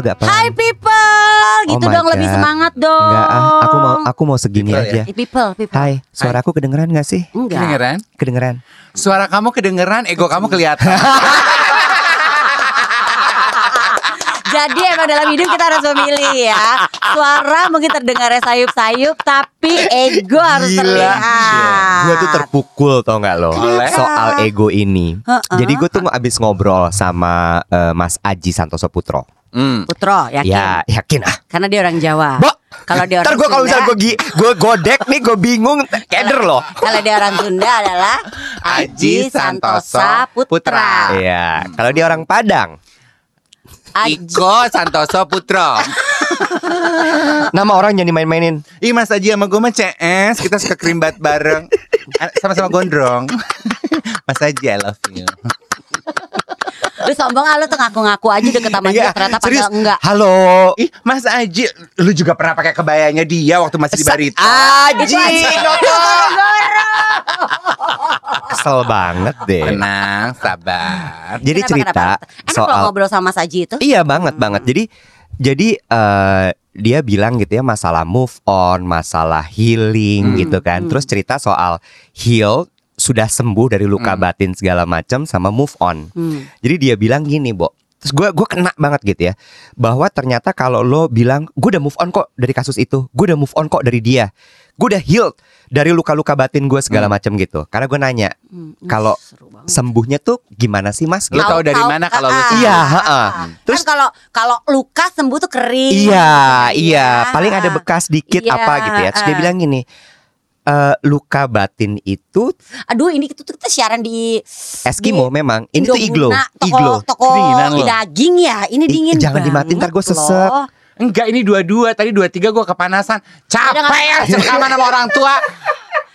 Agak pelan. Hai people, gitu Oh dong lebih God. semangat dong. Enggak ah, aku mau aku mau segini People ya? aja. Eh, people, people. Hai, suaraku kedengeran gak sih? Enggak. Kedengeran? Kedengeran. Suara kamu kedengeran, ego kamu kelihatan. Jadi emang dalam hidup kita harus memilih ya. Suara mungkin terdengarnya sayup-sayup, tapi ego harus Gila. terlihat. Gue tuh terpukul tau nggak lo soal ego ini. Heeh. Jadi gue tuh abis ngobrol sama eh, Mas Aji Santoso Putro. Hmm. Putro, yakin? Ya yakin ah. Karena dia orang Jawa. Bo, Kalau dia ntar orang gue kalau misalnya gue gi, gue godek nih gue bingung keder loh. kalau dia orang Sunda adalah Aji Santosa Putra. Iya, kalau dia orang Padang, Aji. Iko Santoso Putro. nama orang jangan dimain-mainin. Ih Mas Aji sama gue mah CS Kita suka kerimbat bareng Sama-sama gondrong Mas Aji I love you Lu sombong ah, lu tuh ngaku-ngaku aja deket sama dia Iya, ternyata serius. padahal enggak. Halo, Ih Mas Aji Lu juga pernah pakai kebayanya dia Waktu masih di Barito Aji, kesel banget deh. Tenang sabar Jadi Kenapa, cerita kenapa? Enak soal kalau ngobrol sama Mas Aji itu. Iya banget banget. Jadi jadi eh, dia bilang gitu ya masalah move on, masalah healing Hmm, gitu kan. hmm. Terus cerita soal heal sudah sembuh dari luka Hmm. batin segala macam sama move on. Hmm. Jadi dia bilang gini, Bo. Terus gue gue kena banget gitu ya bahwa ternyata kalau lo bilang gue udah move on kok dari kasus itu, gue udah move on kok dari dia, gue udah healed dari luka-luka batin gue segala Hmm. macam gitu. Karena gue nanya Hmm. Kalau sembuhnya tuh gimana sih mas? Lu Gitu. tahu dari mana kalau lu ah, Iya, ah, heeh. ah. Terus- kan kalau kalau luka sembuh tuh kering. Iya, iya, Iya. paling ada bekas dikit Iya, apa gitu ya. Terus dia bilang gini, eh luka batin itu Aduh, ini kita tuh kita siaran di Eskimo memang. Ini tuh iglo, Indoguna, toko, iglo. Toko daging ya. Ini dingin jangan banget dimatiin, ntar gua sesek. loh. Enggak ini dua-dua Tadi dua-tiga gue kepanasan Capek ya rekaman sama orang tua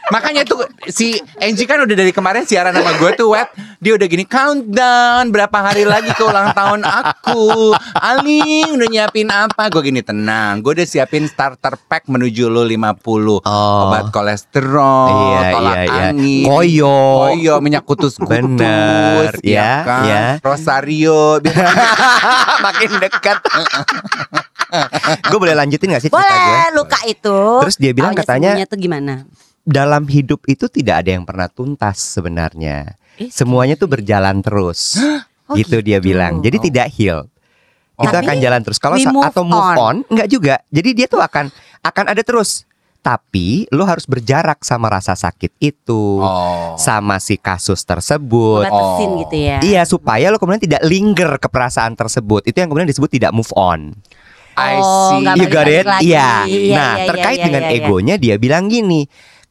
Makanya tuh si Angie kan udah dari kemarin siaran sama gue tuh wet Dia udah gini countdown Berapa hari lagi ke ulang tahun aku Aling udah nyiapin apa Gue gini tenang Gue udah siapin starter pack menuju lo 50 Oh. Obat kolesterol Iya, Tolak iya, iya. angin Koyo. Koyo minyak kutus-kutus Bener, ya, kan? ya. Rosario Makin dekat. gue boleh lanjutin gak sih cerita gue? Boleh luka itu. Terus dia bilang Awalnya katanya tuh gimana? Dalam hidup itu tidak ada yang pernah tuntas sebenarnya. Eh, Semuanya tuh berjalan terus. Oh, gitu, dia gitu. bilang. Jadi Oh. tidak heal. Itu Tapi akan jalan terus. Kalau move atau move on. on, enggak juga. Jadi dia tuh akan akan ada terus. Tapi lo harus berjarak sama rasa sakit itu, Oh. sama si kasus tersebut. Batasin Oh. gitu ya. Iya supaya lo kemudian tidak linger ke perasaan tersebut. Itu yang kemudian disebut tidak move on. I Oh, see. nggak You got it? Iya. Iya, Nah, iya, terkait iya, dengan iya, iya. egonya dia bilang gini,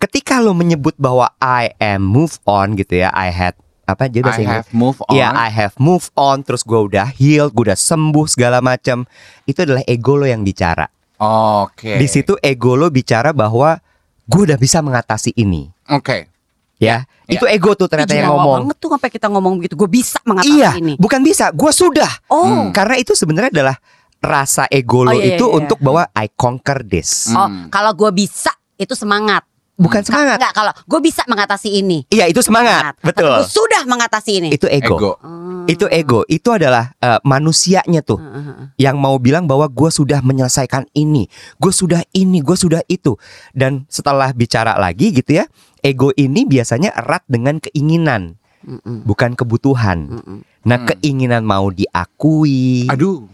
ketika lo menyebut bahwa I am move on gitu ya, I had apa dia bahasa I have move on. Iya, I have move on, terus gue udah healed, gue udah sembuh segala macam. Itu adalah ego lo yang bicara. Oke. Di situ ego lo bicara bahwa gue udah bisa mengatasi ini. Oke. Ya, Ya. itu ego tuh ternyata Ih, yang ngomong. banget tuh sampai kita ngomong begitu. Gue bisa mengatasi Iya, ini. bukan bisa, gue sudah. Oh, Hmm. Karena itu sebenarnya adalah rasa ego lo Oh, iya, itu iya, iya. untuk bahwa I conquer this. Hmm. oh, kalau gue bisa itu semangat. Bukan semangat. Enggak, kalau gue bisa mengatasi ini. Iya, itu semangat. Betul. Gue sudah mengatasi ini. Itu ego. Ego. Hmm. Itu ego. Itu adalah eh, manusianya tuh heeh. yang mau bilang bahwa gue sudah menyelesaikan ini, gue sudah ini, gue sudah itu. Dan setelah bicara lagi gitu ya, ego ini biasanya erat dengan keinginan, Mm-mm. bukan kebutuhan. Nah, Hmm. keinginan mau diakui, Aduh.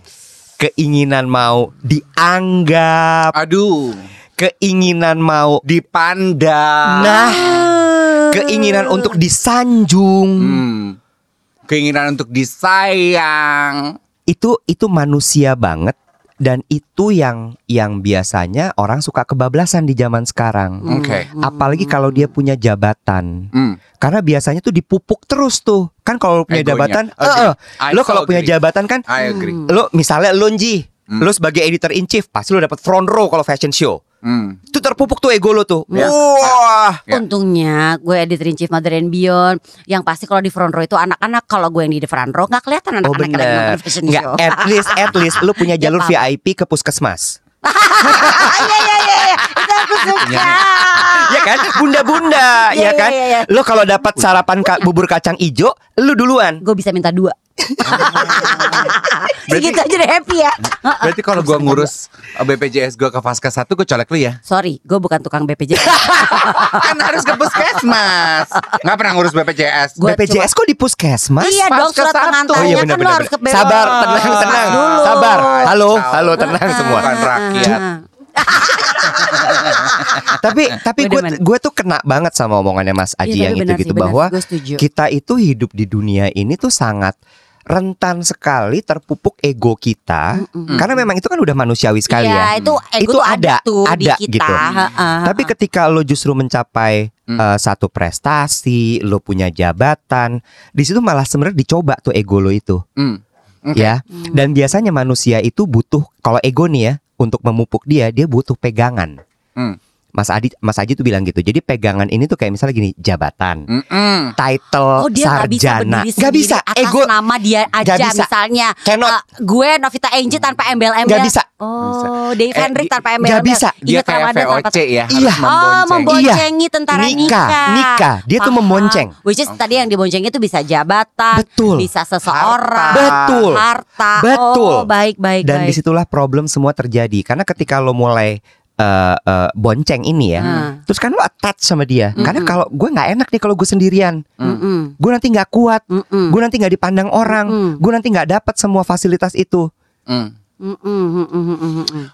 keinginan mau dianggap, Aduh. Keinginan mau Dipandang. nah, keinginan untuk disanjung. Hmm. Keinginan untuk disayang. Itu itu manusia banget dan itu yang yang biasanya orang suka kebablasan di zaman sekarang. Oke. Hmm. Apalagi kalau dia punya jabatan. Hmm. Karena biasanya tuh dipupuk terus tuh. kan kalau punya Egonya. jabatan, Agree. eh, eh, I lu so kalau punya jabatan kan, I agree. lu misalnya lu Nji, Hmm. lu sebagai editor in chief, pasti lu dapat front row kalau fashion show. Hmm. Itu terpupuk tuh ego lu tuh. Ya. Wah. Ya. Untungnya gue editor in chief Mother and Beyond Yang pasti kalau di front row itu anak-anak Kalau gue yang di front row nggak kelihatan Oh anak-anak yang lagi bener nonton fashion Nggak, show at least at least lu punya Ya, jalur paham. VIP ke puskesmas Iya iya iya iya. Itu aku suka Ya kan Bunda-bunda Iya, Ya kan iya, iya. Lu kalau dapat sarapan ka- bubur kacang ijo Lu duluan Gue bisa minta dua Segitu aja deh happy ya Berarti kalau gua ngurus BPJS gua ke Faskes 1 gua colek lu ya. Sorry, gue bukan tukang BPJS kan harus ke puskesmas. Nggak pernah ngurus BPJS. Gua BPJS kok di puskesmas Iya dong, surat pengantarnya Oh iya kan harus ke benar. Sabar, tenang, tenang. dulu. Sabar. Halo, halo, tenang semua. Bukan rakyat. tapi tapi gue gue tuh kena banget sama omongannya Mas Aji Iya, yang tapi itu benar gitu sih, benar. bahwa kita itu hidup di dunia ini tuh sangat rentan sekali terpupuk ego kita karena memang itu kan udah manusiawi sekali Iya, ya. itu ego Itu tuh ada, tuh di ada kita. gitu. Heeh, Tapi heeh. ketika lo justru mencapai eh, satu prestasi, lo punya jabatan, di situ malah sebenarnya dicoba tuh ego lo itu, Hmm. Oke. ya. Dan biasanya manusia itu butuh kalau ego nih ya untuk memupuk dia, dia butuh pegangan. Hmm. Mas Adi, Mas Aji tuh bilang gitu. Jadi pegangan ini tuh kayak misalnya gini, jabatan, Mm-mm. title, Oh dia nggak bisa sarjana, berdiri Nggak sendiri bisa. atas Ego nama dia aja Nggak bisa. misalnya Cannot. eh, gue Novita Angie tanpa embel-embel Nggak bisa. Oh Dave Eh, Hendrik di- tanpa nggak embel-embel bisa. Dia Ingat kayak Ramadan tanpa VOC ya, harus Iya. Oh membonceng. memboncengi tentara Nikah, nikah. Dia tuh Paham. membonceng. Which is tadi yang dibonceng itu bisa jabatan Betul. Bisa seseorang Betul. Harta Betul. Oh baik baik Dan baik di situlah problem semua terjadi. Karena ketika lo mulai eh, eh, bonceng ini ya, Hmm. terus kan lo attach sama dia. Karena kalau gue nggak enak nih kalau gue sendirian, Mm-mm. gue nanti nggak kuat, Mm-mm. gue nanti nggak dipandang orang, Mm. gue nanti nggak dapat semua fasilitas itu. Mm. Mm-mm.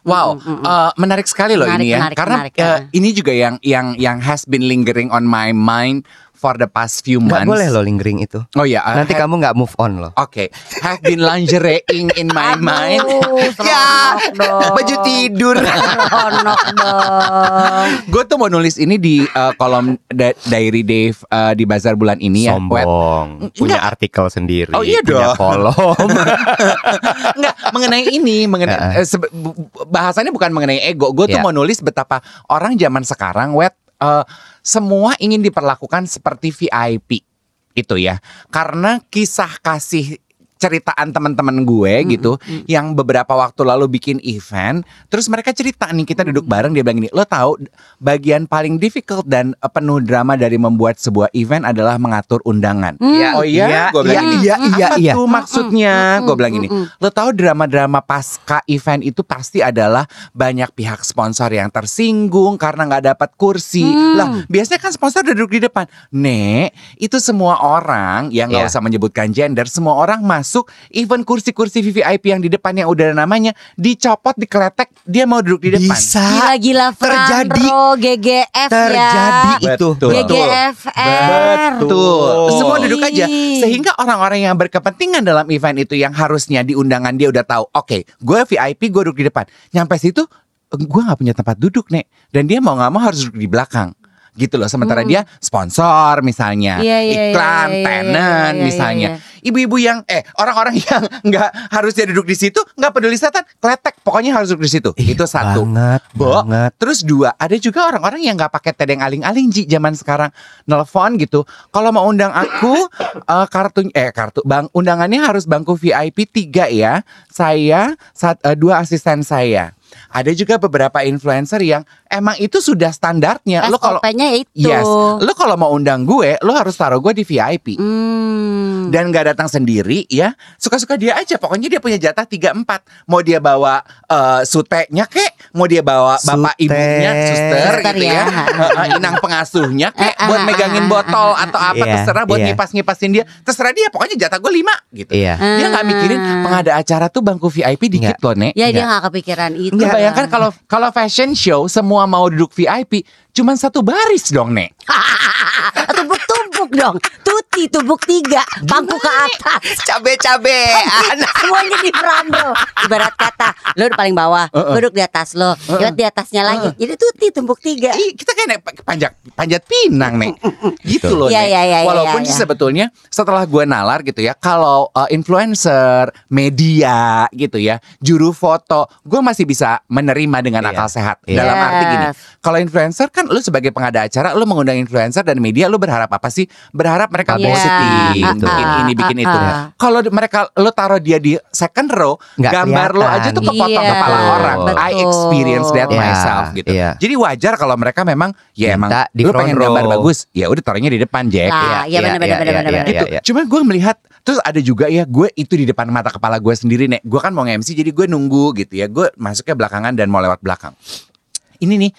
Wow, eh, menarik sekali loh Menarik, ini ya. menarik, Karena menarik, ah. ini juga yang yang yang has been lingering on my mind for the past few Nggak months. boleh lo lingering itu. Oh ya, uh, Nanti have- kamu nggak move on lo. Oke, have been lingerie-ing in my mind. Aduh, seronok dong. baju tidur. Dong. Gue tuh mau nulis ini di uh, kolom da- diary Dave uh, di bazar bulan ini ya. Sombong, punya Enggak. artikel sendiri, Oh, iya punya dong. kolom. Enggak mengenai ini, mengenai eh, bu- bahasannya bukan mengenai ego. Gue tuh Ya. mau nulis betapa orang zaman sekarang wet eh, semua ingin diperlakukan seperti VIP itu ya. Karena kisah kasih ceritaan teman-teman gue gitu yang beberapa waktu lalu bikin event terus mereka cerita nih kita duduk bareng dia bilang gini lo tahu bagian paling difficult dan eh, penuh drama dari membuat sebuah event adalah mengatur undangan. Iya, oh iya, iya, gue bilang iya, gini. iya, iya, apa iya. tuh maksudnya? Gue bilang gini lo tahu drama-drama pasca event itu pasti adalah banyak pihak sponsor yang tersinggung karena nggak dapat kursi. Lah biasanya kan sponsor udah duduk di depan. Nek itu semua orang yang nggak Iya. usah menyebutkan gender semua orang masuk even kursi-kursi VIP yang di depan yang udah ada namanya dicopot dikeletek dia mau duduk di depan Bisa Gila-gila terjadi Frandro, GGF terjadi ya. itu. Betul. GGFR. Betul. Semua duduk aja. Sehingga orang-orang yang berkepentingan dalam event itu yang harusnya di undangan dia udah tahu, oke, gue VIP, gue duduk di depan. Nyampe situ, gue nggak punya tempat duduk nek. Dan dia mau nggak mau harus duduk di belakang. Gitu loh. Sementara dia sponsor misalnya, Hmm. Iya, iya, iklan, iya, iya, tenan iya, iya, misalnya. iya. Ibu-ibu yang eh orang-orang yang nggak harusnya duduk di situ, nggak peduli setan, kletek, pokoknya harus duduk di situ. Ih, Itu satu. Banget, Bo, banget. Terus dua, ada juga orang-orang yang nggak pakai tedeng aling-aling Ji zaman sekarang nelpon gitu. Kalau mau undang aku eh, kartu eh kartu bang undangannya harus bangku VIP tiga ya. Saya sat- eh, dua asisten saya. Ada juga beberapa influencer yang emang itu sudah standarnya. Lo kalau itu. Yes, lo kalau mau undang gue, lo harus taruh gue di VIP Hmm. dan nggak datang sendiri ya suka-suka dia aja pokoknya dia punya jatah 3 4 mau dia bawa eh, suteknya kek mau dia bawa bapak Sute. ibunya suster Suster gitu ya, ya. Heeh, inang pengasuhnya kek Eh, buat ah, megangin ah, botol ah, atau apa Iya, terserah buat iya. ngipas-ngipasin dia terserah dia pokoknya jatah gue 5 gitu Iya. dia nggak mikirin pengada acara tuh bangku VIP dikit Nggak. loh nek Ya dia Enggak. nggak kepikiran itu. Nggak bayangkan kalau kalau fashion show semua mau duduk VIP cuman satu baris dong nek tumpuk-tumpuk dong. Tutu tuti tumbuk tiga, bangku ke atas. Cabe-cabean. Semuanya di row. Ibarat kata, lo di paling bawah, Uh-uh. gue duduk di atas lo, lewat di atasnya lagi. Jadi tuti tumbuk tiga. Ih, kita kayak naik panjat panjat pinang nih gitu loh Iya, Nek. iya, iya, iya, walaupun iya, sih iya. sebetulnya setelah gue nalar gitu ya kalau uh, influencer media gitu ya juru foto gue masih bisa menerima dengan Iya. akal sehat Iya. dalam arti gini kalau influencer kan lu sebagai pengada acara lu mengundang influencer dan media lu berharap apa sih berharap mereka Iya. Positif Ah, bikin ah, ini bikin itu ah. kalau di- mereka lu taruh dia di second row Nggak gambar kelihatan. aja tuh kepotong Iya, kepala orang I betul. experience that Iya, myself gitu iya. jadi wajar kalau mereka memang ya emang di front pengen row. gambar bagus, ya udah taruhnya di depan Jack. Nah, iya benar benar benar benar. benar. Gitu. Cuman gue melihat terus ada juga ya gue itu di depan mata kepala gue sendiri nih. Gue kan mau nge-MC jadi gue nunggu gitu ya. Gue masuknya belakangan dan mau lewat belakang. Ini nih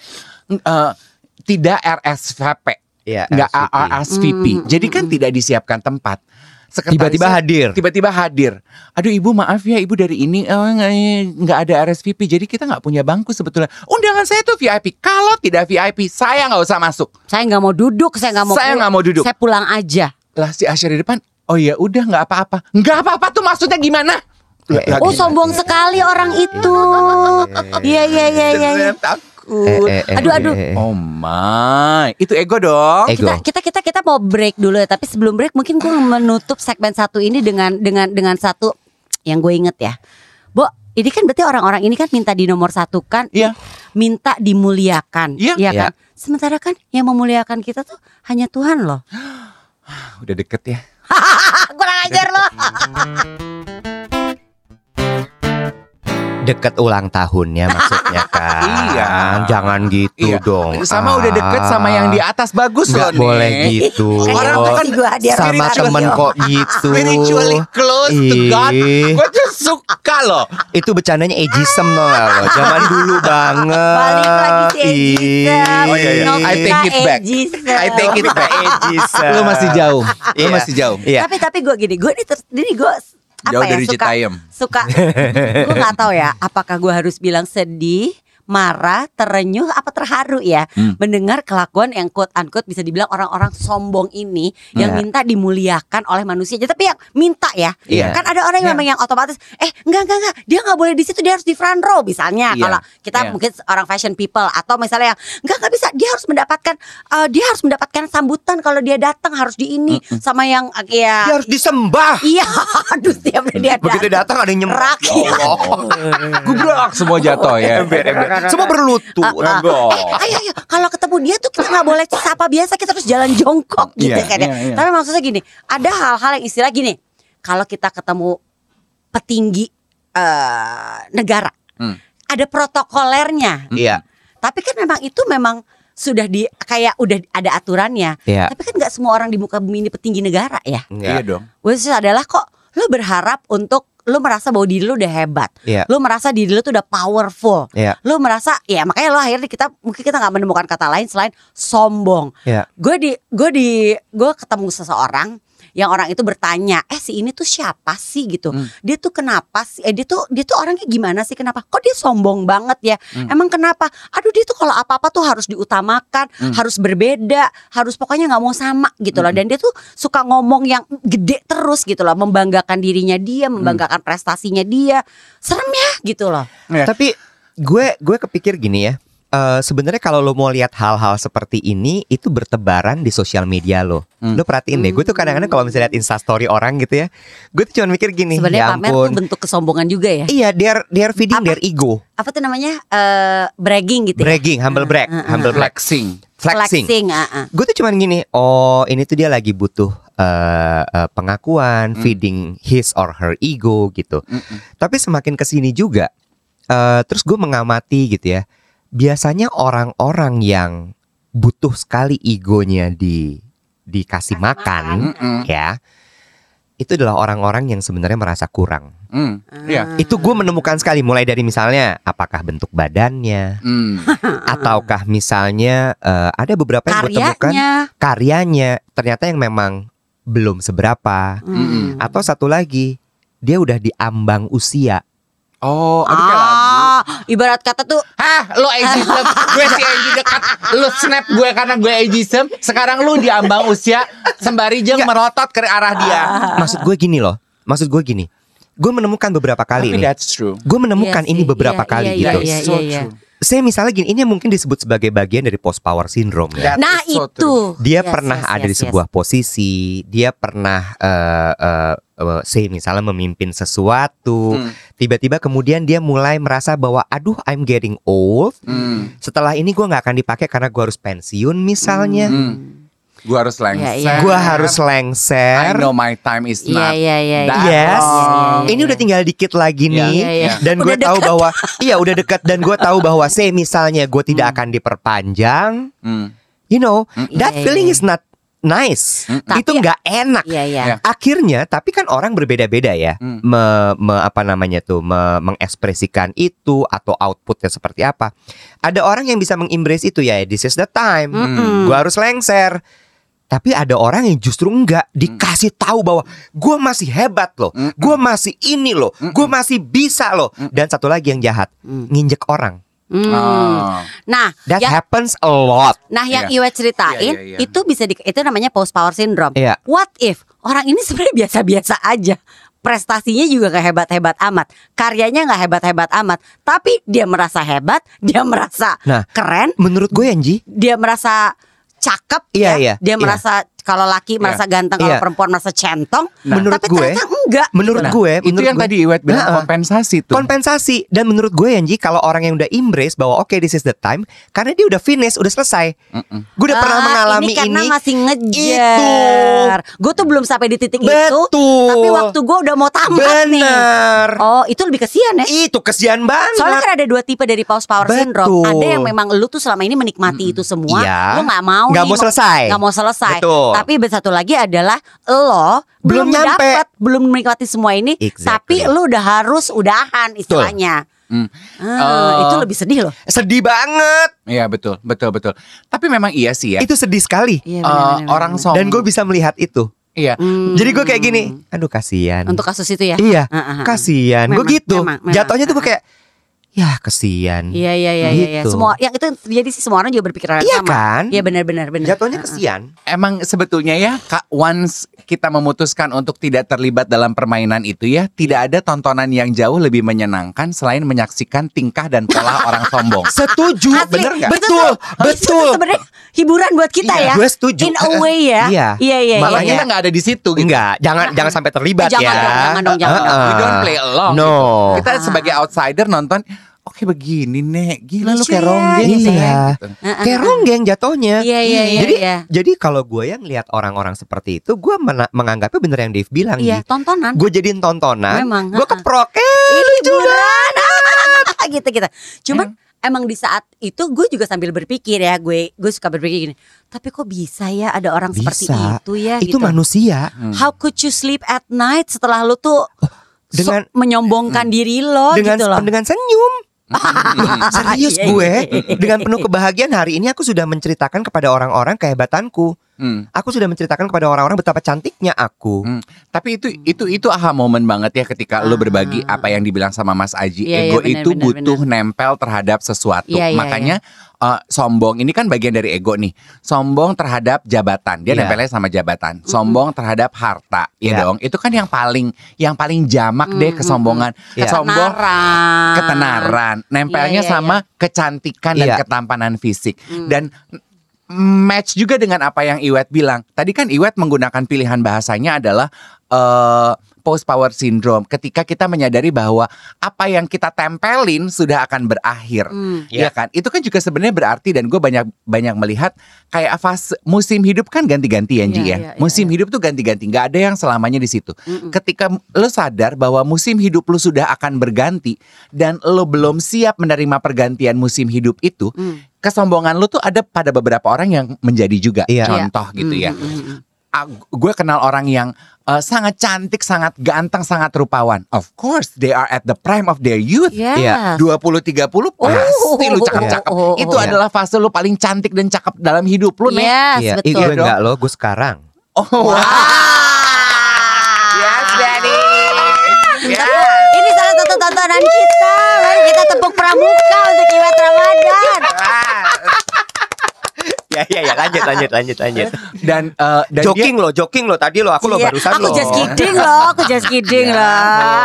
eh, tidak RSVP, Iya, nggak RSVP. RSVP. Hmm, Jadi kan tidak disiapkan tempat. Tiba-tiba hadir. Tiba-tiba hadir. Aduh ibu maaf ya ibu dari ini eh, nggak nggak ada RSVP jadi kita nggak punya bangku sebetulnya. Undangan saya tuh VIP. Kalau tidak VIP saya nggak usah masuk. Saya nggak mau duduk, saya nggak mau. Saya nggak mau duduk. Saya pulang aja. Lah si Asyar di depan. Oh iya udah nggak apa-apa. Nggak apa-apa tuh maksudnya gimana? Lah, Eh, lah, Oh gimana? sombong sekali orang itu. Iya iya iya iya. Takut. Eh, eh, eh, Aduh, aduh. eh, eh. Oh my, itu ego dong. Ego. Kita kita kita kita mau break dulu ya. Tapi sebelum break mungkin gue menutup segmen satu ini dengan dengan dengan satu yang gue inget ya. Bo, ini kan berarti orang-orang ini kan minta di nomor satu kan, Iya. minta dimuliakan, Iya. Iya Iya. kan. Sementara kan yang memuliakan kita tuh hanya Tuhan loh. Udah deket ya. Kurang ajar loh. Deket ulang tahunnya maksudnya kan. Iya. Jangan gitu Iya. dong. Sama udah deket sama yang di atas bagus Nggak loh boleh nih. gitu. Orang tuh kan sama temen kok gitu. Spiritually close to God. Gue tuh suka loh. Itu bercandanya ageism no lo. Zaman dulu banget. Balik lagi si Ejisem. Oh, iya, iya. I take it back. I take it back. Ageism. Lu masih jauh. Lu Iya. masih jauh. Iya. Tapi tapi gue gini, gue ini ini gue apa Jauh ya dari suka Citayam. suka gue nggak tahu ya apakah gue harus bilang sedih marah, terenyuh, apa terharu ya Hmm. mendengar kelakuan yang quote unquote bisa dibilang orang-orang sombong ini yang Iya. minta dimuliakan oleh manusia. Tapi yang minta ya, Iya. kan ada orang yang Iya. memang yang otomatis, eh enggak enggak enggak, dia nggak boleh di situ, dia harus di front row misalnya. Iya. Kalau kita Iya. mungkin orang fashion people atau misalnya yang enggak enggak bisa, dia harus mendapatkan, eh, dia harus mendapatkan sambutan kalau dia datang harus di ini sama yang eh, ya. Dia harus disembah. Iya, aduh setiap dia Begitu datang ada yang nyembah. Ya Allah. Gubrak semua jatuh ya. Ember, ember. Semua berlutut. Ah, ah. Eh, ayo ayo kalau ketemu dia tuh kita nggak boleh sapa biasa kita harus jalan jongkok gitu Iya, kan ya. iya, iya. Tapi maksudnya gini, ada hal-hal yang istilah gini. Kalau kita ketemu petinggi eh, negara, Hmm. ada protokolernya. Iya. Tapi kan memang itu memang sudah di kayak udah ada aturannya. Iya. Tapi kan nggak semua orang di muka bumi ini petinggi negara ya. Iya dong. Is adalah kok lu berharap untuk lu merasa bahwa diri lu udah hebat. Iya. Lu merasa diri lu tuh udah powerful. Iya. Lu merasa ya makanya lo akhirnya kita mungkin kita nggak menemukan kata lain selain sombong. Iya. Gue di gue di gue ketemu seseorang yang orang itu bertanya, eh si ini tuh siapa sih gitu? Hmm. Dia tuh kenapa sih? Eh dia tuh dia tuh orangnya gimana sih? Kenapa? Kok dia sombong banget ya? Hmm. Emang kenapa? Aduh dia tuh kalau apa apa tuh harus diutamakan, Hmm. harus berbeda, harus pokoknya nggak mau sama gitu loh. Dan dia tuh suka ngomong yang gede terus gitu loh, membanggakan dirinya dia, membanggakan prestasinya dia. Serem ya gitu loh. Iya. Tapi gue gue kepikir gini ya. Eh, sebenarnya kalau lo mau lihat hal-hal seperti ini itu bertebaran di sosial media lo. Hmm. Lo perhatiin deh, gue tuh kadang-kadang kalau misalnya lihat instastory orang gitu ya, gue tuh cuma mikir gini, Sebenarnya ya pamer tuh bentuk kesombongan juga ya. Iya, they are feeding Apa? their ego, Apa tuh namanya? eh bragging gitu ya. bragging, humble brag, Uh, uh, uh, humble brag, Flexing. flexing. ah, ah. Gue tuh cuman gini, oh ini tuh dia lagi butuh eh, eh, pengakuan, Hmm. feeding his or her ego gitu. Mm-mm. Tapi semakin ke sini juga, eh, terus gue mengamati gitu ya. Biasanya orang-orang yang butuh sekali egonya di dikasih Kasih makan, ya, itu adalah orang-orang yang sebenarnya merasa kurang. Mm. Iya. Itu gue menemukan sekali, mulai dari misalnya apakah bentuk badannya, Mm. ataukah misalnya eh, ada beberapa yang gue temukan Karyanya. ternyata yang memang belum seberapa, Hmm. atau satu lagi dia udah diambang usia. Oh, aduh kayak lagu. Ah, Ah, ibarat kata tuh Hah, lo ageism, gue si Angie dekat, lo snap gue karena gue ageism. Sekarang lu di ambang usia sembari jeng merotot ke arah dia. Maksud gue gini loh. Maksud gue gini. Gue menemukan beberapa kali Tapi nih. that's true. Gue menemukan Iya ini sih, beberapa iya, kali iya, gitu. iya, iya, iya. Saya misalnya gini, ini mungkin disebut sebagai bagian dari post power syndrome ya. That Nah so itu true. Dia Yes, pernah yes, ada di yes, sebuah posisi, dia pernah eh eh, eh, say misalnya memimpin sesuatu. Hmm. Tiba-tiba kemudian dia mulai merasa bahwa aduh I'm getting old. Hmm. Setelah ini gue nggak akan dipakai karena gue harus pensiun misalnya. Hmm. Gue harus lengser. Iya, iya. Gue harus I lengser. know my time is Iya not. iya iya. that iya. Yes. Iya, iya, iya, Ini iya. udah tinggal dikit lagi Iya, nih. iya, iya. Dan gue tahu bahwa iya udah dekat dan gue tahu bahwa say misalnya gue tidak akan diperpanjang, Hmm. you know, that Iya, feeling iya. is not nice. Tapi- Itu nggak enak. Iya iya. Iya. Akhirnya, tapi kan orang berbeda-beda ya, Hmm. me, me- apa namanya tuh, me- mengekspresikan itu atau outputnya seperti apa. Ada orang yang bisa mengembrace itu ya, this is the time, Mm-mm. gue harus lengser. Tapi ada orang yang justru enggak dikasih tahu bahwa gue masih hebat loh, gue masih ini loh, gue masih bisa loh. Dan satu lagi yang jahat, Mm. nginjek orang. Hmm. Oh. Nah, That yang happens a lot. Nah, yang Iya. Iwet ceritain Iya, iya, iya. itu bisa di, itu namanya post power syndrome. Iya. What if orang ini sebenarnya biasa-biasa aja. Prestasinya juga gak hebat-hebat amat, karyanya gak hebat-hebat amat, tapi dia merasa hebat, dia merasa Nah. keren, Menurut gue Anji, dia merasa cakep, Iya, ya. iya, dia iya. merasa kalau laki merasa ganteng, kalau Iya. perempuan merasa centong, Menurut tapi gue- ternyata enggak. menurut gitu. gue, Itu menurut yang gue, tadi Iwet bilang Nah, kompensasi tuh. kompensasi dan menurut gue Anji kalau orang yang udah embrace bahwa oke this is the time karena dia udah finish udah selesai Mm-mm. gue udah pernah Ah, mengalami ini karena ini masih ngejar. Gue tuh belum sampai di titik itu, betul tapi waktu gue udah mau tamat nih. bener Oh, itu lebih kesian ya. itu kesian banget Soalnya kan ada dua tipe dari pause power syndrome. Betul. Ada yang memang lu tuh selama ini menikmati itu semua, Iya. lu nggak mau Nggak nih, mau selesai. nggak mau selesai. Betul. Tapi satu lagi adalah lo Belum belum nyampe. dapet, belum menikmati semua ini, Exactly. tapi lu udah harus udahan istilahnya. Hmm. Ah, Eh, itu lebih sedih loh. sedih banget Iya betul, betul, betul. Tapi memang iya sih ya. itu sedih sekali Iya, Eh, benar-benar, orang sombong. dan gue bisa melihat itu Iya. Hmm. jadi gue kayak gini aduh kasihan Untuk kasus itu ya. iya Ah, ah, ah. kasihan gue gitu memang, memang. jatuhnya tuh gue kayak ya kesian Iya iya iya iya. iya. Gitu. Semua yang itu terjadi sih semua orang juga berpikir hal yang Iya sama. kan? Iya benar-benar benar. jatuhnya Ah, ah. kesian Emang sebetulnya ya, Kak, once kita memutuskan untuk tidak terlibat dalam permainan itu ya, tidak ada tontonan yang jauh lebih menyenangkan selain menyaksikan tingkah dan pola orang sombong. setuju Asli, bener nggak Betul, betul tuh sebenarnya hiburan buat kita Iya, ya. gue setuju. In a way ya. Iya. Iya iya. Malah iya, kita iya. nggak ada di situ gitu. Enggak, jangan jangan sampai terlibat jangan ya. dong, jangan dong, jangan dong. Uh-uh. We don't play along. No. Ah. Kita sebagai outsider nonton, oke begini nek, gila lu kayak ya, ronggeng gitu Sayang." Iya. Gitu. Kayak ronggeng jatuhnya. Iya iya iya. jadi iya. jadi kalau gue yang lihat orang-orang seperti itu, gue mena- menganggapnya bener yang Dave bilang Iya, tontonan. Gue jadiin tontonan, Memang, gue keprok. Eh, hiburan. gitu gitu. Cuman emang di saat itu gue juga sambil berpikir ya, gue gue suka berpikir gini. Tapi kok bisa ya ada orang seperti Bisa. itu ya Itu gitu. manusia. How could you sleep at night setelah lu tuh dengan- sok menyombongkan diri lo dengan gitu loh. dengan senyum. Serius Iya, gue iya, iya. dengan penuh kebahagiaan hari ini aku sudah menceritakan kepada orang-orang kehebatanku. Hmm. Aku sudah menceritakan kepada orang-orang betapa cantiknya aku. Hmm. Tapi itu itu itu aha momen banget ya ketika lu berbagi apa yang dibilang sama Mas Aji. Ah. Iya, ego benar, itu benar, butuh nempel terhadap sesuatu. Iya, Makanya eh, sombong ini kan bagian dari ego nih. Sombong terhadap jabatan. Dia Iya. nempelnya sama jabatan. Sombong terhadap harta. Ya Iya. dong. Itu kan yang paling yang paling jamak deh Mm, kesombongan. Iya. Sombong Ketenaran. ketenaran. Nempelnya Iya, iya, sama kecantikan dan ketampanan fisik. Hmm. Dan match juga dengan apa yang Iwet bilang. Tadi kan Iwet menggunakan pilihan bahasanya adalah eh post power syndrome. Ketika kita menyadari bahwa apa yang kita tempelin sudah akan berakhir. Hmm. Iya kan? Itu kan juga sebenarnya berarti dan gue banyak banyak melihat kayak fase musim hidup kan ganti-ganti ya, Ji, Iya, ya. iya, iya, musim hidup tuh ganti-ganti, nggak ada yang selamanya di situ. Mm-mm. Ketika lo sadar bahwa musim hidup lo sudah akan berganti dan lo belum siap menerima pergantian musim hidup itu, Hmm. kesombongan lu tuh ada pada beberapa orang yang menjadi juga Iya. contoh gitu ya. Hmm, hmm, hmm. Ah, gue kenal orang yang eh, sangat cantik, sangat ganteng, sangat rupawan. Of course, they are at the prime of their youth. Iya. 20 30 pasti lu cakep-cakep. Oh, oh, oh, Itu oh. adalah fase lu paling cantik dan cakep dalam hidup lu, Nek. Yes, Iya, betul. Gue dong. enggak loh, gue sekarang. Oh, wow. yes, Daddy. Yes. Ini salah satu tontonan kita. Mari kita tepuk pramuka iya iya iya lanjut lanjut lanjut lanjut. Dan eh, dan dia- joking lo, joking lo tadi lo, aku lo Iya, barusan Aku lo. just kidding loh, aku just kidding Iya.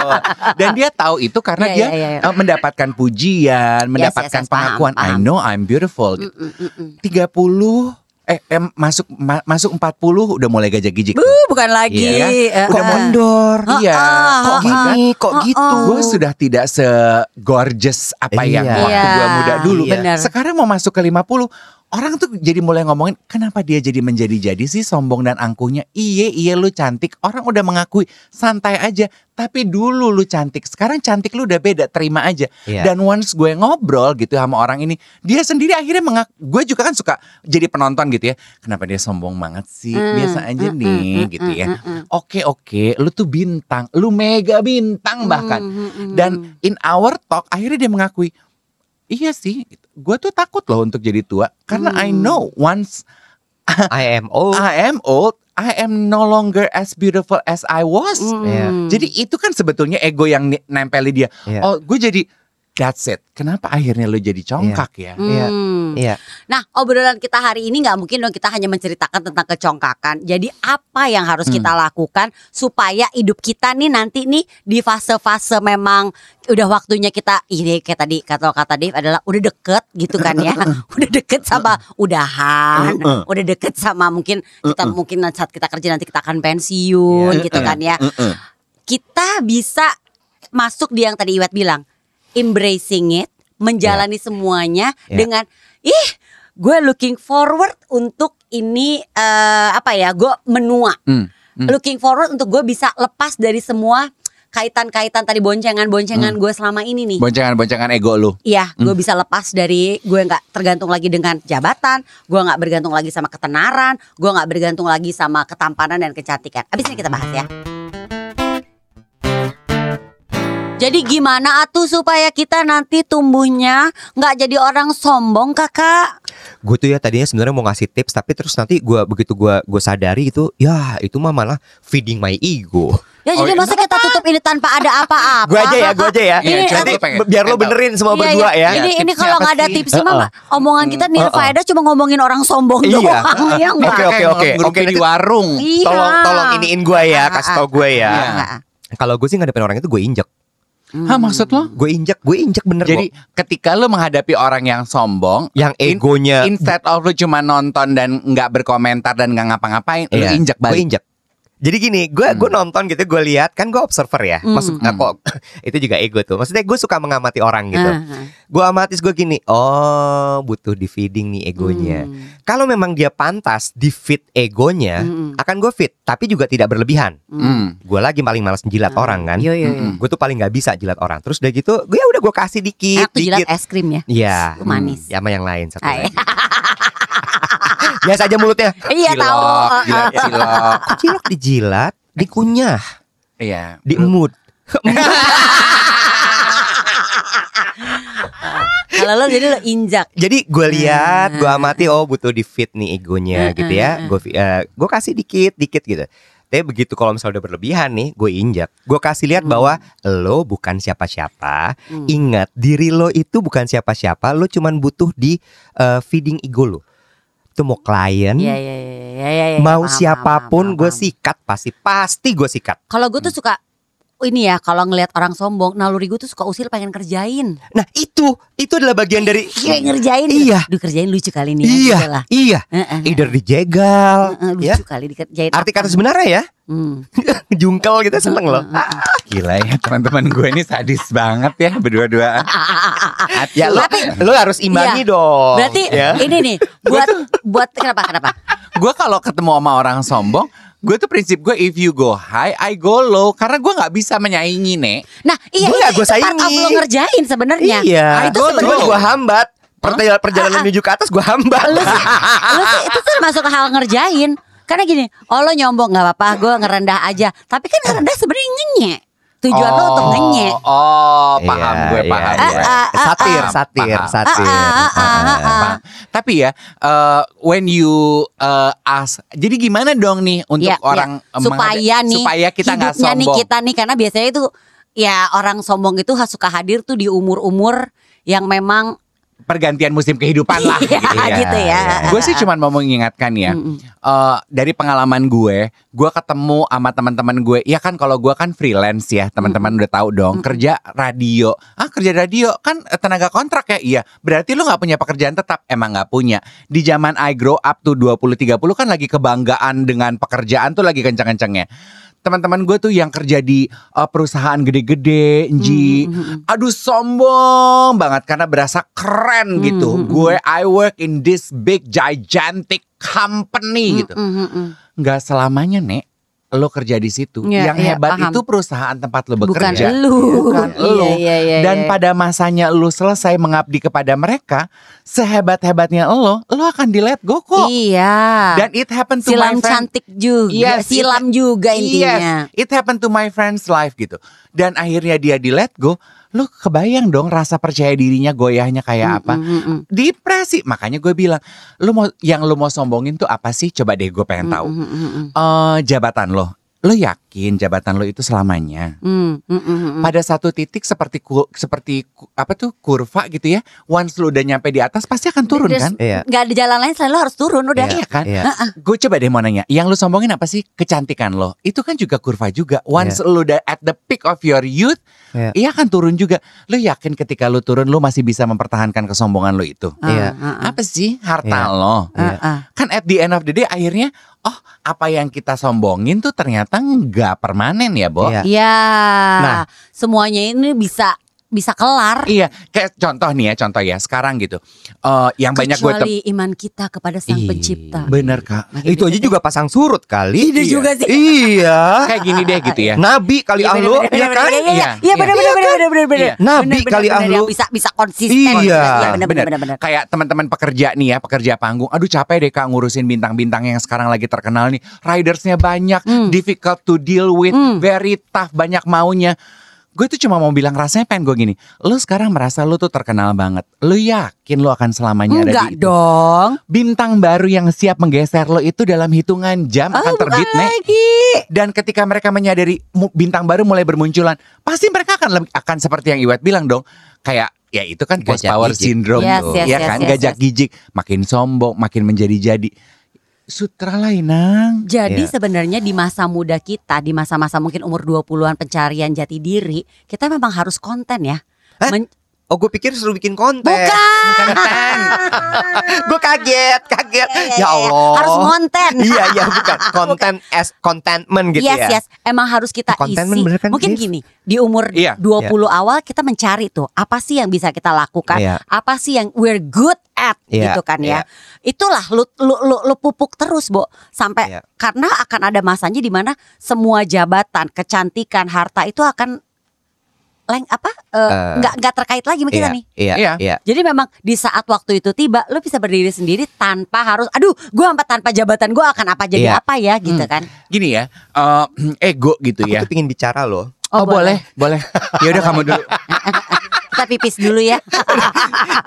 Oh. Dan dia tahu itu karena Iya, dia iya, iya. eh, mendapatkan pujian, mendapatkan yes, paham, pengakuan. I paham. know I'm beautiful. Gitu. Mm, mm, mm. 30 eh, em, masuk ma- masuk 40 udah mulai gajak-gijik. Uh, bukan lagi. Iya. eh, Udah eh. mondor. Iya. Ah, Kok gini, kok ah, gitu. Gue sudah tidak se gorgeous apa yang Iya. waktu gue Iya, muda dulu. benar. Sekarang mau masuk ke 50 Orang tuh jadi mulai ngomongin kenapa dia jadi menjadi-jadi sih sombong dan angkuhnya. Iye, iye lu cantik. Orang udah mengakui santai aja. Tapi dulu lu cantik. Sekarang cantik lu udah beda. Terima aja. Iya. Dan once gue ngobrol gitu sama orang ini, dia sendiri akhirnya mengak. Gue juga kan suka jadi penonton gitu ya. Kenapa dia sombong banget sih? Hmm, Biasa aja hmm, nih hmm, gitu hmm, ya. hmm, hmm. Oke oke, lu tuh bintang, lu mega bintang bahkan. Mm, mm, mm. Dan in our talk akhirnya dia mengakui, iya sih, gue tuh takut loh untuk jadi tua karena I Hmm. know once I am old. I am old, I am no longer as beautiful as I was. Mm. Iya. Jadi itu kan sebetulnya ego yang nempeli dia. Iya. Oh, gue jadi that's it. Kenapa akhirnya lu jadi congkak ya? Iya. Hmm. Iya. Nah, obrolan kita hari ini nggak mungkin dong kita hanya menceritakan tentang kecongkakan. Jadi apa yang harus Hmm. kita lakukan supaya hidup kita nih nanti nih di fase-fase memang udah waktunya kita ini kayak tadi kata kata Dave adalah udah deket gitu kan ya. udah deket sama udahan, udah deket sama mungkin kita mungkin saat kita kerja nanti kita akan pensiun Iya. gitu kan ya. Kita bisa masuk di yang tadi Iwet bilang, embracing it, menjalani semuanya Ya. dengan ih, gue looking forward untuk ini eh, apa ya, gue menua. Hmm. Hmm. Looking forward untuk gue bisa lepas dari semua kaitan-kaitan tadi boncengan-boncengan gue selama ini nih. Boncengan-boncengan ego lu. Iya, Hmm. gue bisa lepas dari gue nggak tergantung lagi dengan jabatan, gue nggak bergantung lagi sama ketenaran, gue nggak bergantung lagi sama ketampanan dan kecantikan. Abis ini kita bahas ya. Jadi gimana atuh supaya kita nanti tumbuhnya nggak jadi orang sombong kakak? Gue tuh ya tadinya sebenarnya mau ngasih tips tapi terus nanti gue begitu gue gue sadari itu ya itu mah malah feeding my ego. Ya Oh, jadi iya. masa kita tutup ini tanpa ada apa-apa? Gue aja ya, gue aja ya. Ini Nanti pengen- biar lo benerin semua Iya, berdua iya. ya. Ini ini kalau nggak ada sih? tipsnya Uh-uh. mah omongan kita nih Uh-uh. Faeda cuma ngomongin orang sombong Iya. doang. Iya enggak? Oke, oke, oke. Oke, di warung. Iya. Tolong tolong iniin gue ya, Ah, kasih ah, tau gue ya. Iya. Ah, Kalau gue sih ngadepin orang itu gue injek. Hah maksud lo? Gue injek, gue injek bener Jadi loh. ketika lu menghadapi orang yang sombong, Yang in- egonya instead of lu cuma nonton dan nggak berkomentar dan nggak ngapa-ngapain, lu Iya, injek Gue balik. Jadi gini, gue gue nonton gitu, gue lihat kan gue observer ya. Hmm. Maksud eh, kok itu juga ego tuh. Maksudnya gue suka mengamati orang gitu. ah, ah. Gue amatis gue gini, oh butuh di feeding nih egonya. Hmm. Kalau memang dia pantas di feed egonya, Hmm. akan gue feed, tapi juga tidak berlebihan. Hmm. Gue lagi paling malas menjilat Ah. orang kan. Iya, iya, iya. Mm-mm. Gue tuh paling nggak bisa jilat orang. Terus udah gitu, gue ya udah gue kasih dikit, Enak tuh jilat dikit. es krim ya. Iya, manis. Ya sama yang lain satu lagi. Biasa aja mulutnya. Iya tahu. Jilat cilok. Cilok dijilat, dikunyah, Iya. diemut. Kalau lo jadi lo injak. Jadi gue lihat, gue Ah. amati, oh butuh di fit nih egonya Ah, gitu ah, ya. Gue gue kasih dikit, dikit gitu. Tapi begitu kalau misalnya udah berlebihan nih, gue injak. Gue kasih lihat bahwa lo bukan siapa-siapa. Hmm. Ingat, diri lo itu bukan siapa-siapa. Lo cuman butuh di eh, feeding ego lo. Itu mau klien, Iya, iya, iya, iya, iya, iya. mau Paham, siapa pun, gue sikat pasti, pasti gue sikat. Kalau gue tuh suka ini ya kalau ngelihat orang sombong, naluri gue tuh suka usil pengen kerjain. Nah itu, itu adalah bagian dari. Iya ngerjain. Iya. Duh kerjain lucu kali ini. Iya, Ya, iya. Heeh. Either dijegal, Heeh, lucu ya. kali dikerjain. Arti kata sebenarnya ya, Hmm. jungkel gitu seneng loh. Gila ya teman-teman gue ini sadis banget ya berdua-duaan. Ya lo, lo harus imbangi Iya. dong. Berarti ya. ini nih buat buat kenapa kenapa? gue kalau ketemu sama orang sombong, gue tuh prinsip gue if you go high, I go low. Karena gue nggak bisa menyaingi nek. Nah iya Gua itu, nggak part of saingi. lo ngerjain sebenarnya. Iya, Nah, itu sebenarnya gua hambat. Perjalanan, perjalanan menuju ke atas gue hambat. lu sih, lu sih itu termasuk hal ngerjain. Karena gini, oh lo nyombong nggak apa-apa, gue ngerendah aja. Tapi kan ngerendah sebenarnya ngenyek. Tujuan lo untuk ngenyek. Oh, paham Iya, gue iya, paham. iya. gue. Ah, ah, ah, satir, ah. satir, Paham. satir. Ah, ah, ah, ah, ah. Paham. Tapi ya, eh, when you eh, ask, jadi gimana dong nih untuk Iya, orang iya. eh, supaya nih supaya kita nggak hidupnya nih sombong. kita nih karena biasanya itu ya orang sombong itu suka hadir tuh di umur-umur yang memang pergantian musim kehidupan lah. Iya, Iya, gitu ya. iya. gue sih cuma mau mengingatkan ya, eh, dari pengalaman gue, gue ketemu sama teman-teman gue. Ya kan kalau gue kan freelance ya, teman-teman udah tahu dong. Kerja radio, ah kerja radio kan eh, tenaga kontrak ya, iya. Berarti lu nggak punya pekerjaan tetap, emang nggak punya. Di zaman I grow up tuh 20-30 kan lagi kebanggaan dengan pekerjaan tuh lagi kencang-kencangnya. Teman-teman gue tuh yang kerja di eh, perusahaan gede-gede, Nji. Aduh sombong banget karena berasa keren gitu. Hmm, hmm, Gue I work in this big gigantic company gitu. Mm, mm, mm. Nggak selamanya nek lo kerja di situ. Iya, Yang iya, hebat paham. itu perusahaan tempat lo Bukan bekerja. lu. Bukan Iya, lo. iya, iya, Dan pada masanya lo selesai mengabdi kepada mereka, sehebat-hebatnya lo, lo akan di let go kok. Iya. Dan it happened to silam my friend. cantik juga, Yes, silam juga intinya. Yes, it happened to my friend's life gitu. Dan akhirnya dia di let go, lo kebayang dong rasa percaya dirinya goyahnya kayak apa? Mm, mm, mm. Depresi. Makanya gue bilang, lo mau yang lo mau sombongin tuh apa sih? Coba deh gue pengen tahu. Mm, mm, mm, mm. Eh, jabatan lo. Lo yakin jabatan lo itu selamanya? Mm, mm, mm, mm. Pada satu titik seperti ku- seperti ku- apa tuh kurva gitu ya. Once lo udah nyampe di atas pasti akan turun There's- kan? Iya. Nggak ada jalan lain selain lo harus turun udah. Iya kan? Iya. Gue coba deh mau nanya, yang lu sombongin apa sih? Kecantikan lo. Itu kan juga kurva juga. Once lu udah at the peak of your youth, Iya. iya kan turun juga. Lu yakin ketika lu turun lu masih bisa mempertahankan kesombongan lu itu? Ah, Iya. ah, ah. Apa sih harta Iya. lo? Ah. Kan at the end of the day akhirnya, oh apa yang kita sombongin tuh ternyata nggak permanen ya, Bo? Iya. Ya, Nah. semuanya ini bisa bisa kelar. Iya, kayak contoh nih ya, contoh ya. Sekarang gitu, Eh yang banyak gue kecuali iman kita kepada Sang Ih, Pencipta. bener kak. Makin Itu aja juga pasang surut kali. Iya juga sih. Iya. Kayak gini deh gitu ya. Nabi kali Iya, ah bener, lu, bener, ya kan? Iya, iya, Iya, iya, benar, iya. benar, benar, benar, benar. Iya. Nabi kali benar, ah benar, lu. yang bisa bisa konsisten. Iya. benar, benar, benar, benar. Kayak teman-teman pekerja nih ya, pekerja panggung. Aduh capek deh kak ngurusin bintang-bintang yang sekarang lagi terkenal nih. Ridersnya banyak, Hmm. difficult to deal with, Hmm. very tough, banyak maunya. Gue tuh cuma mau bilang rasanya pengen gue gini. Lu sekarang merasa lu tuh terkenal banget. Lu yakin lu akan selamanya ada Enggak di itu? dong. Bintang baru yang siap menggeser lo itu dalam hitungan jam Oh, akan terbit, bukan Nek. lagi. Dan ketika mereka menyadari bintang baru mulai bermunculan, pasti mereka akan lebih- akan seperti yang Iwet bilang dong, kayak ya itu kan post Gajah power gijik. syndrome Yes, tuh, yes, ya yes, kan yes, gajah yes. gijik, makin sombong, makin menjadi-jadi. Sutra lah Inang. Jadi Iya. sebenarnya di masa muda kita, di masa-masa mungkin umur 20-an pencarian jati diri, kita memang harus konten ya. Hah? Men- Oh gue pikir suruh bikin konten. Bukan. gue kaget, kaget. Iya, iya, Ya iya. Allah. Harus konten. Iya, iya bukan. Konten as contentment gitu yes, ya. yes. Emang harus kita Contentment isi. bener kan, Mungkin gini, di umur Iya. 20 awal kita mencari tuh apa sih yang bisa kita lakukan, Iya. apa sih yang we're good at Iya, gitu kan ya. iya. Itulah lu lu lu, lu pupuk terus, Bo, sampai Iya. karena akan ada masanya di mana semua jabatan, kecantikan, harta itu akan leng apa? eh, Eh, nggak nggak terkait lagi sama kita Iya, nih. iya, Iya. iya. Jadi memang di saat waktu itu tiba, lu bisa berdiri sendiri tanpa harus, aduh, gua tanpa tanpa jabatan gua akan apa jadi Iya. apa ya, gitu Hmm. kan? Gini ya, eh, ego gitu Aku ya. tuh pingin bicara loh. Oh, boleh, boleh. Ya udah kamu dulu. Kita pipis dulu ya.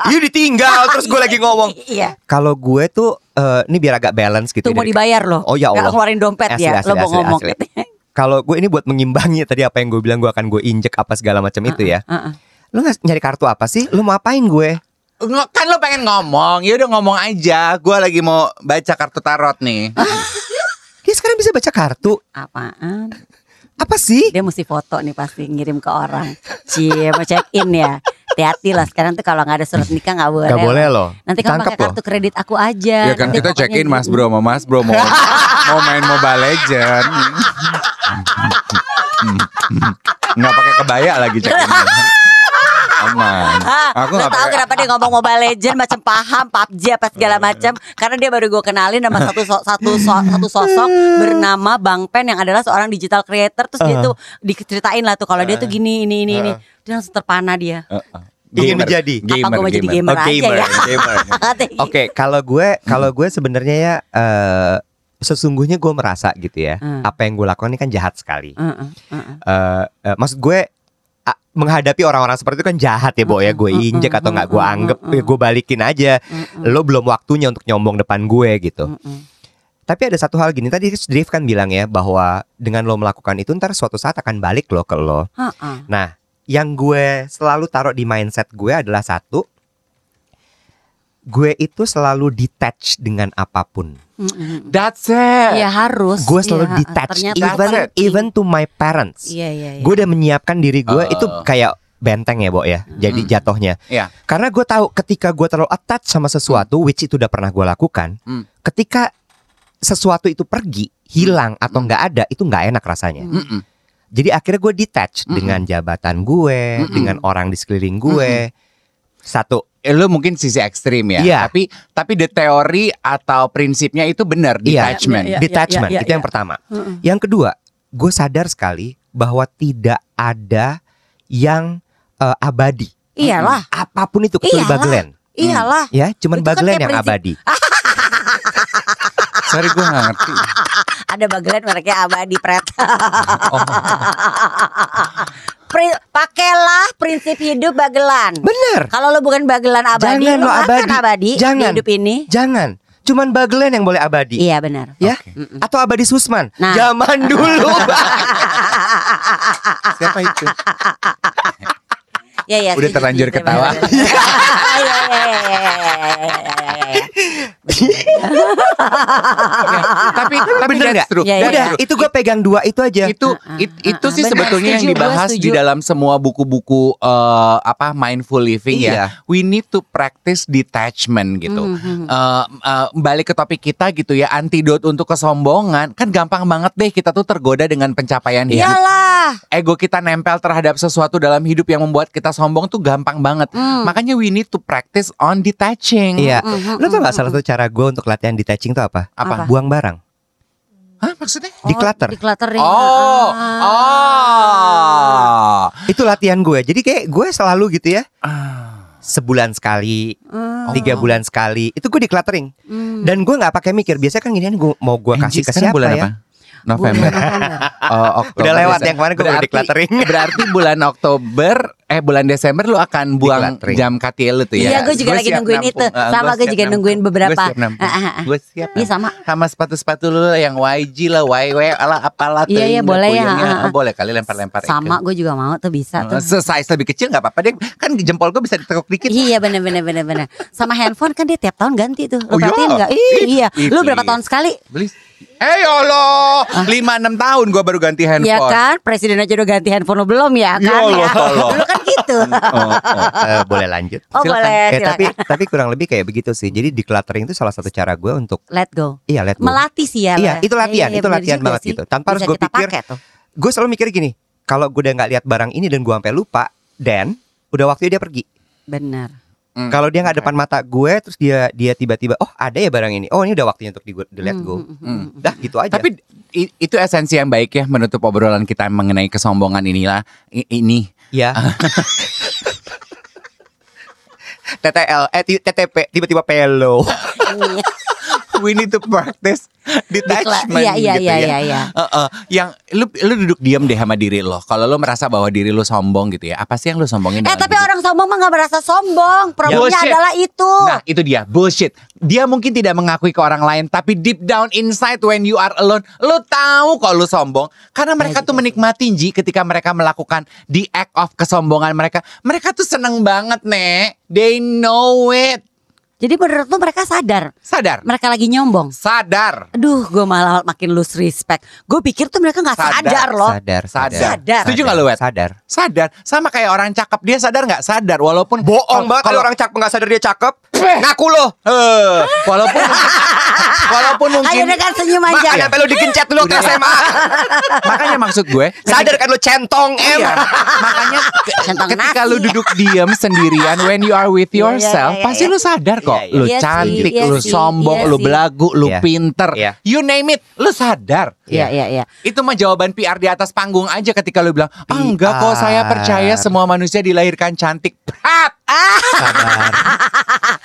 Iya ditinggal terus gue lagi ngomong. Iya. Kalau gue tuh eh, ini biar agak balance gitu. Tuh ya mau dibayar loh. Oh ya Allah. keluarin dompet Asli, ya. asli, Lo mau asli, ngomong. asli. Kalau gue ini buat mengimbangi tadi apa yang gue bilang gue akan gue injek apa segala macam itu ya. Heeh. Lu nggak nyari kartu apa sih? Lu mau apain gue? Kan lo pengen ngomong, ya udah ngomong aja. Gue lagi mau baca kartu tarot nih. Dia sekarang bisa baca kartu. Apaan? Apa sih? Dia mesti foto nih pasti ngirim ke orang. Cie mau check in ya. Hati-hati lah sekarang tuh kalau nggak ada surat nikah nggak boleh. Gak boleh loh. Nanti kamu pakai kartu kredit aku aja. Ya kan Nanti kita check in Mas gitu. Bro sama Mas Bro mau mau main Mobile Legend. Nggak pakai kebaya lagi check in. Aman. Ah, Aku nggak tahu kenapa dia ngomong Mobile Legend macam paham PUBG apa segala macam karena dia baru gue kenalin sama satu so- satu so- satu sosok bernama Bang Pen yang adalah seorang digital creator terus dia tuh diceritain lah tuh kalau dia tuh gini ini ini ini dia langsung terpana dia Uh, uh. Ingin menjadi. apa gue mau jadi gamer Oh, aja gamer, ya gamer. Oke, kalau gue kalau gue sebenarnya ya eh, sesungguhnya gue merasa gitu ya. Hmm. Apa yang gue lakukan ini kan jahat sekali. Heeh, heeh. eh eh, maksud gue menghadapi orang-orang seperti itu kan jahat ya Bo ya. Gue injek atau nggak gue anggap gue balikin aja. Lo belum waktunya untuk nyombong depan gue gitu. Tapi ada satu hal gini tadi Drift kan bilang ya bahwa dengan lo melakukan itu ntar suatu saat akan balik lo ke lo. Nah yang gue selalu taruh di mindset gue adalah satu gue itu selalu detach dengan apa pun. Mm-mm. That's it. Iya harus. Gue selalu Iya, detach even even to my parents. Iya iya. iya. Gue udah menyiapkan diri gue Oh. itu kayak benteng ya, Bo ya. Jadi jatuhnya. Iya. Karena gue tahu ketika gue terlalu attach sama sesuatu, which itu udah pernah gue lakukan, Hmm. ketika sesuatu itu pergi, hilang atau nggak ada, itu nggak enak rasanya. Mm-mm. Jadi akhirnya gue detach Mm-mm. dengan jabatan gue, Mm-mm. dengan orang di sekeliling gue. Satu, Eh, lu mungkin sisi ekstrim ya. Iya. Tapi tapi the teori atau prinsipnya itu benar Iya. detachment. Iya, iya. detachment iya, itu yang iya. pertama. Mm-mm. Yang kedua, gue sadar sekali bahwa tidak ada yang eh, abadi. Iyalah. Apa pun itu kecuali Iyalah. Baglen. Iyalah. Ya, cuman Itu kan yang prinsip- abadi. Sorry gue gak ngerti. Ada bagelan mereknya abadi pret. Oh. Pri- pakailah prinsip hidup bagelan. Bener. Kalau lo bukan bagelan abadi, Jangan lo abadi. abadi Jangan. di hidup ini. Jangan. Cuman Baglen yang boleh abadi. Iya benar. Ya. Mm-mm. Atau abadi Susman. Nah. Zaman dulu. Siapa itu? Ya ya. Udah terlanjur ketawa. Iya, iya, iya, iya, iya, iya, iya, iya. Ya, tapi tapi Bener nggak? Iya, iya, That's Udah, true. itu gue pegang dua itu aja. itu Ah, it- ah, itu ah, sih sebetulnya yang dibahas di dalam semua buku-buku eh, apa mindful living Iya. ya. We need to practice detachment gitu. Mhm. Eh, eh, balik ke topik kita gitu ya, antidot untuk kesombongan kan gampang banget deh kita tuh tergoda dengan pencapaian hidup. Iyalah. Ego kita nempel terhadap sesuatu dalam hidup yang membuat kita sombong tuh gampang banget. Hmm. Makanya we need to practice on detaching. Iya. Mhm, Lo tau gak mhm, salah satu cara gue untuk latihan detaching itu apa? Apa? Buang barang. Hah, maksudnya? Declutter. Oh, decluttering. Oh, Ah. oh. Itu latihan gue. Jadi kayak gue selalu gitu ya. Ah. Sebulan sekali, Hmm. tiga bulan sekali. Itu gue decluttering. Hmm. Dan gue nggak pakai mikir. Biasanya kan gini gue mau gue kasih ke siapa bulan ya? apa? November. Oh, Oktober. Udah lewat Desember. yang kemarin gue Berarti- decluttering. Berarti bulan Oktober eh bulan Desember lu akan buang jam katil lu tuh ya. Iya, gue juga Gua lagi nungguin nampung. itu. Ah, Sama gue juga nungguin nampung. beberapa. Gue siap nampung. Ah, ah, ah. Gue siap. Iya, sama. Sama sepatu-sepatu lu yang YG lah, YW lah apalah tuh. Iya, iya, yang boleh ya. Oh, boleh kali lempar-lempar Sama gue juga mau tuh bisa tuh. Size lebih kecil nggak apa-apa deh. Kan jempol gue bisa ditekuk dikit. Iya bener bener bener bener. Sama handphone kan dia tiap tahun ganti tuh. Lo Oh, iya? perhatiin nggak? Ih, Ih, iya. Lu berapa tahun sekali? Beli. Eh ya Allah, lima enam tahun gue baru ganti handphone. Iya kan? Presiden aja udah ganti handphone lo belum ya Ya kan? Allah, ya. tolong. Lu kan gitu. Oh, oh. Eh, boleh lanjut. Oh Silakan. boleh. Eh, silakan. tapi tapi kurang lebih kayak begitu sih. Jadi decluttering itu salah satu cara gue untuk Let go. iya lihat gue. Melatih sih ya. Iya, itu latihan, itu bener latihan banget sih. gitu. Tanpa harus gue pikir. Gue selalu mikir gini, kalau gue udah nggak lihat barang ini dan gue sampai lupa, dan udah waktunya dia pergi. Benar. Hmm. Kalau dia nggak depan mata gue, terus dia dia tiba-tiba, oh ada ya barang ini, oh ini udah waktunya untuk di, di let go. Hmm, hmm, Hmm. hmm. Dah gitu aja. Tapi itu esensi yang baik ya menutup obrolan kita mengenai kesombongan inilah i- ini. ya. TTL, eh TTP, tiba-tiba pelo. We need to practice detachment Iya iya gitu iya ya. iya iya. Heeh. yang lu lu duduk diam deh sama diri lo. Kalau lu merasa bahwa diri lu sombong gitu ya, apa sih yang lu sombongin? Eh tapi hidup? orang sombong mah gak merasa sombong. Problemnya Bullshit. adalah itu. Nah itu dia bullshit. Dia mungkin tidak mengakui ke orang lain, tapi deep down inside when you are alone, lu tahu kok lu sombong. Karena mereka gitu tuh menikmati Ji ketika mereka melakukan the act of kesombongan mereka. Mereka tuh seneng banget nek. They know it. Jadi menurut lu mereka sadar Sadar. mereka lagi nyombong. Sadar. Aduh, gue malah makin lose respect. Gue pikir tuh mereka nggak Sadar, sadar, loh. Sadar, Sadar. Sadar. Setuju nggak lu, Wet? Sadar. Sadar. Sama kayak orang cakep. Dia sadar nggak? Sadar. Walaupun Bohong banget kalau orang cakep nggak sadar dia cakep. Ngaku lo. Eh, walaupun walaupun mungkin Ayo dengan senyum aja. Makanya sampai lo digencet dulu ke. SMA. makanya maksud gue Sadar kan lo centong em. Iya. Makanya ke- Centang ketika nasi. lu duduk diam sendirian when you are with Iya, iya, yourself, pasti lu sadar kok. Iya, iya. Lu Iya sih, cantik, iya lu sih, sombong, iya lu belagu, lu Iya. pinter. Iya. You name it, lu sadar. Iya iya iya. Itu mah jawaban PR di atas panggung aja ketika lu bilang, "Ah, enggak kok, saya percaya semua manusia dilahirkan cantik." Prat! Sabar.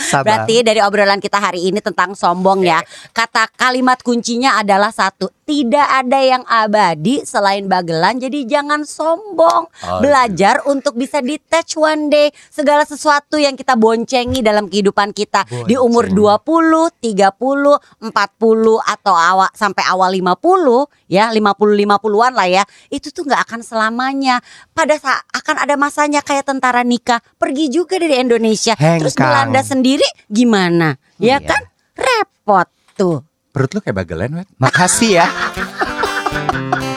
Sabar. Berarti dari obrolan kita hari ini tentang sombong ya. Kata kalimat kuncinya adalah satu, tidak ada yang abadi selain bagelan jadi jangan sombong. Oh, Belajar untuk bisa detach one day segala sesuatu yang kita boncengi dalam kehidupan kita di umur 20, 30, 40 atau awal sampai awal 50 ya 50 50-an lah ya. Itu tuh nggak akan selamanya. Pada saat akan ada masanya kayak tentara nikah pergi juga dari Indonesia. Terus Hengkang. Belanda sendiri gimana? Ya Iya. kan? Repot tuh. Perut lu kayak bagelen, Wet. Makasih ya.